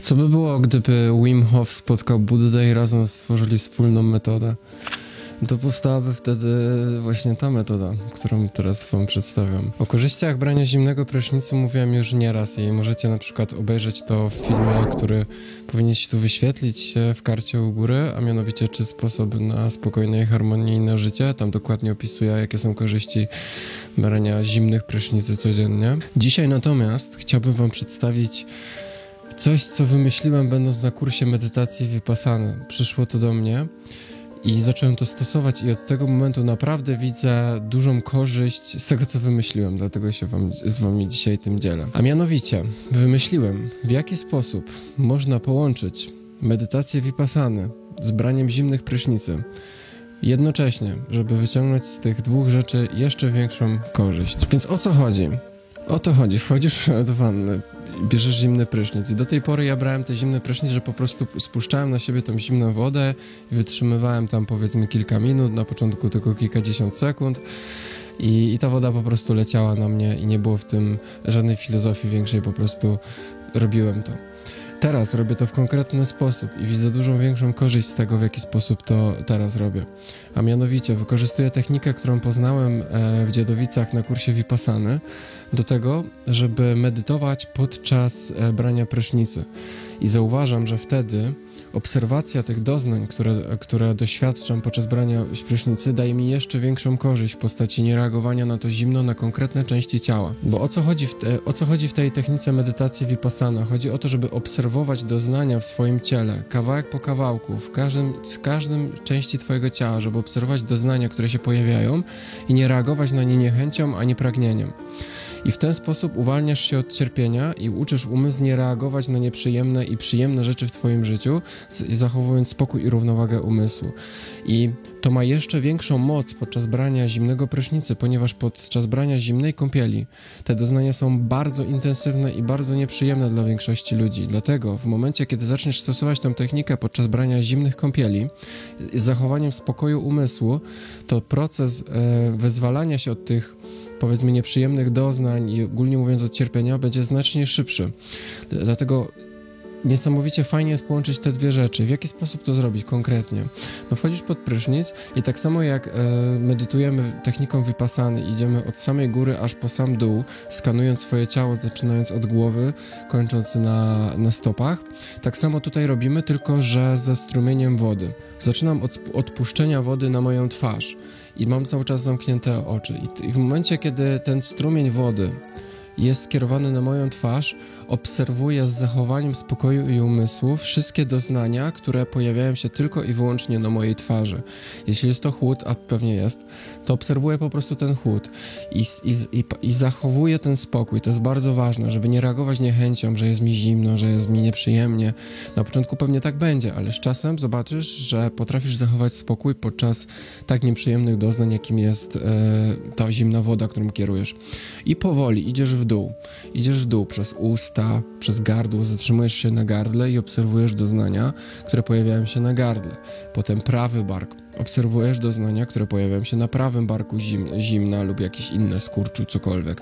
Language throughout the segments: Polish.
Co by było, gdyby Wim Hof spotkał Buddę i razem stworzyli wspólną metodę? To powstałaby wtedy właśnie ta metoda, którą teraz wam przedstawiam. O korzyściach brania zimnego prysznicu mówiłem już nieraz i możecie na przykład obejrzeć to w filmie, który powinien się tu wyświetlić w karcie u góry, a mianowicie trzy sposoby na spokojne i harmonijne życie. Tam dokładnie opisuję, jakie są korzyści brania zimnych prysznicy codziennie. Dzisiaj natomiast chciałbym wam przedstawić coś, co wymyśliłem będąc na kursie medytacji Vipassany. Przyszło to do mnie i zacząłem to stosować i od tego momentu naprawdę widzę dużą korzyść z tego, co wymyśliłem, dlatego się wam, z wami dzisiaj tym dzielę. A mianowicie, wymyśliłem, w jaki sposób można połączyć medytację Vipassany z braniem zimnych prysznicy jednocześnie, żeby wyciągnąć z tych dwóch rzeczy jeszcze większą korzyść. Więc o co chodzi? O to chodzi. Wchodzisz do wanny, bierzesz zimny prysznic. I do tej pory ja brałem te zimne prysznic, że po prostu spuszczałem na siebie tą zimną wodę i wytrzymywałem tam powiedzmy kilka minut, na początku tylko kilkadziesiąt sekund. I, I ta woda po prostu leciała na mnie i nie było w tym żadnej filozofii większej, po prostu robiłem to. Teraz robię to w konkretny sposób i widzę dużą większą korzyść z tego, w jaki sposób to teraz robię. A mianowicie wykorzystuję technikę, którą poznałem e, w Dziedowicach na kursie Vipassany do tego, żeby medytować podczas e, brania prysznicy. I zauważam, że wtedy obserwacja tych doznań, które, które doświadczam podczas brania prysznicy, daje mi jeszcze większą korzyść w postaci niereagowania na to zimno na konkretne części ciała. Bo o co chodzi w, te, o co chodzi w tej technice medytacji Vipassana? Chodzi o to, żeby obserwować doznania w swoim ciele, kawałek po kawałku, w każdym, w każdym części twojego ciała, żeby obserwować doznania, które się pojawiają i nie reagować na nie niechęcią, a nie pragnieniem. I w ten sposób uwalniasz się od cierpienia i uczysz umysł nie reagować na nieprzyjemne i przyjemne rzeczy w Twoim życiu, zachowując spokój i równowagę umysłu. I to ma jeszcze większą moc podczas brania zimnego prysznicy, ponieważ podczas brania zimnej kąpieli te doznania są bardzo intensywne i bardzo nieprzyjemne dla większości ludzi. Dlatego w momencie, kiedy zaczniesz stosować tę technikę podczas brania zimnych kąpieli z zachowaniem spokoju umysłu, to proces e, wyzwalania się od tych powiedzmy nieprzyjemnych doznań i ogólnie mówiąc od cierpienia będzie znacznie szybszy. Dlatego niesamowicie fajnie jest połączyć te dwie rzeczy. W jaki sposób to zrobić konkretnie? No wchodzisz pod prysznic i tak samo jak e, medytujemy techniką Vipassany, idziemy od samej góry aż po sam dół, skanując swoje ciało, zaczynając od głowy, kończąc na, na stopach. Tak samo tutaj robimy, tylko że ze strumieniem wody. Zaczynam od odpuszczenia wody na moją twarz i mam cały czas zamknięte oczy. I, i w momencie, kiedy ten strumień wody jest skierowany na moją twarz, obserwuję z zachowaniem spokoju i umysłu wszystkie doznania, które pojawiają się tylko i wyłącznie na mojej twarzy. Jeśli jest to chłód, a pewnie jest, to obserwuję po prostu ten chłód i, i, i, i zachowuję ten spokój. To jest bardzo ważne, żeby nie reagować niechęcią, że jest mi zimno, że jest mi nieprzyjemnie. Na początku pewnie tak będzie, ale z czasem zobaczysz, że potrafisz zachować spokój podczas tak nieprzyjemnych doznań, jakim jest e, ta zimna woda, którą kierujesz. I powoli idziesz w dół. Idziesz w dół przez ust, usta, przez gardło, zatrzymujesz się na gardle i obserwujesz doznania, które pojawiają się na gardle. Potem prawy bark. Obserwujesz doznania, które pojawiają się na prawym barku zim, zimna lub jakieś inne skurczu, cokolwiek.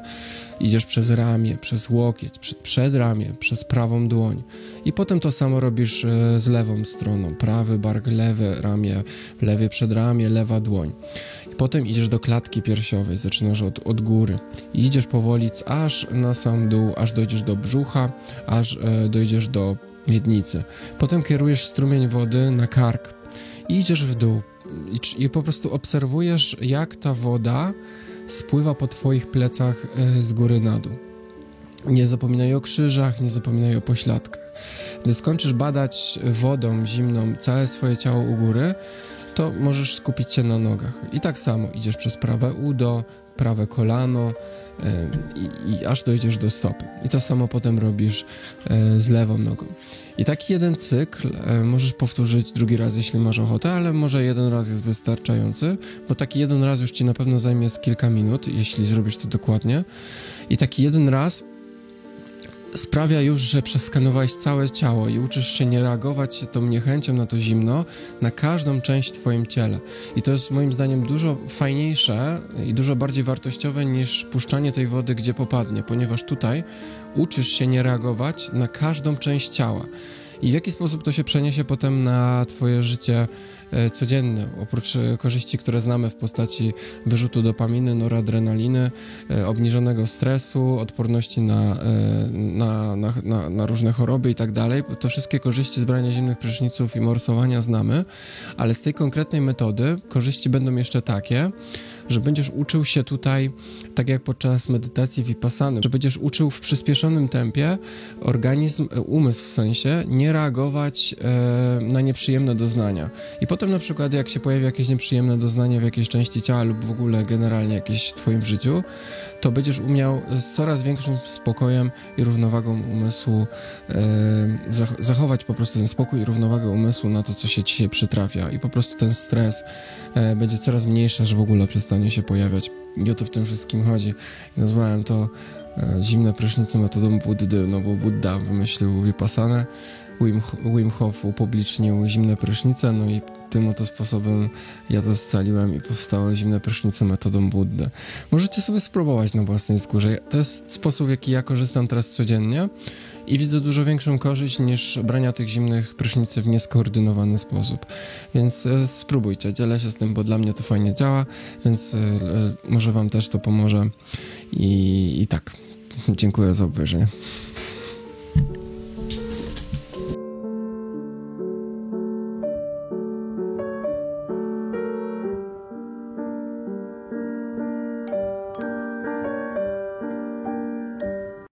Idziesz przez ramię, przez łokieć, przed, przed ramię, przez prawą dłoń. I potem to samo robisz e, z lewą stroną. Prawy bark, lewe ramię, lewie przedramię, lewa dłoń. Potem idziesz do klatki piersiowej, zaczynasz od, od góry i idziesz powoli aż na sam dół, aż dojdziesz do brzucha, aż e, dojdziesz do miednicy. Potem kierujesz strumień wody na kark i idziesz w dół i, i po prostu obserwujesz, jak ta woda spływa po twoich plecach e, z góry na dół. Nie zapominaj o krzyżach, nie zapominaj o pośladkach. Gdy skończysz badać wodą zimną całe swoje ciało u góry, to możesz skupić się na nogach. I tak samo idziesz przez prawe udo, prawe kolano i, i aż dojdziesz do stopy. I to samo potem robisz e, z lewą nogą. I taki jeden cykl e, możesz powtórzyć drugi raz, jeśli masz ochotę, ale może jeden raz jest wystarczający, bo taki jeden raz już ci na pewno zajmie z kilka minut, jeśli zrobisz to dokładnie. I taki jeden raz sprawia już, że przeskanowałeś całe ciało i uczysz się nie reagować tą niechęcią na to zimno na każdą część w twoim ciele. I to jest moim zdaniem dużo fajniejsze i dużo bardziej wartościowe niż puszczanie tej wody gdzie popadnie, ponieważ tutaj uczysz się nie reagować na każdą część ciała. I w jaki sposób to się przeniesie potem na Twoje życie e, codzienne? Oprócz e, korzyści, które znamy w postaci wyrzutu dopaminy, noradrenaliny, e, obniżonego stresu, odporności na, na, na, na, na różne choroby i tak dalej, to wszystkie korzyści z brania zimnych pryszniców i morsowania znamy, ale z tej konkretnej metody korzyści będą jeszcze takie, że będziesz uczył się tutaj, tak jak podczas medytacji vipassany, że będziesz uczył w przyspieszonym tempie organizm, umysł w sensie, nie reagować e, na nieprzyjemne doznania. I potem na przykład jak się pojawi jakieś nieprzyjemne doznanie w jakiejś części ciała lub w ogóle generalnie jakieś w twoim życiu, to będziesz umiał z coraz większym spokojem i równowagą umysłu e, zachować po prostu ten spokój i równowagę umysłu na to, co się ci się przytrafia. I po prostu ten stres e, będzie coraz mniejszy, aż w ogóle przestanie się pojawiać. I o to w tym wszystkim chodzi. Nazwałem to e, zimne prysznice metodą Buddy, no bo Buddha wymyślił Vipassanę, Wim, Wim Hof upublicznił zimne prysznice, no i tym oto sposobem ja to scaliłem i powstały zimne prysznice metodą Buddy. Możecie sobie spróbować na własnej skórze. To jest sposób, jaki ja korzystam teraz codziennie i widzę dużo większą korzyść niż brania tych zimnych prysznicy w nieskoordynowany sposób. Więc e, spróbujcie, dzielę się z tym, bo dla mnie to fajnie działa, więc e, e, może Wam też to pomoże. I, i tak, dziękuję za obejrzenie.